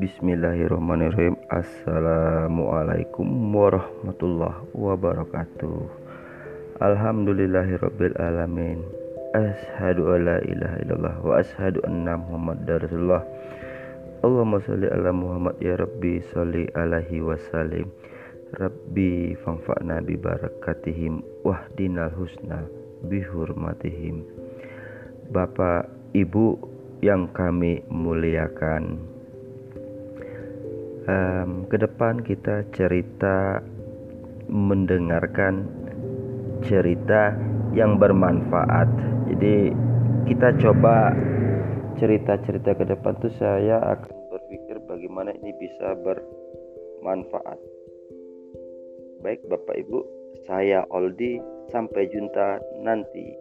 Bismillahirrahmanirrahim. Assalamualaikum warahmatullahi wabarakatuh. Alhamdulillahirabbil alamin. Ashadu an la ilaha illallah wa ashadu anna Muhammad Rasulullah. Allahumma salli ala Muhammad ya Rabbi salli alaihi wasallim. Rabbi fangfa'na bi barakatihim wahdinal husna bihurmatihim Bapak Ibu yang kami muliakan um, ke depan kita cerita mendengarkan cerita yang bermanfaat. Jadi kita coba cerita-cerita ke depan tuh saya akan berpikir bagaimana ini bisa bermanfaat. Baik Bapak Ibu saya Oldi. Sampai jumpa nanti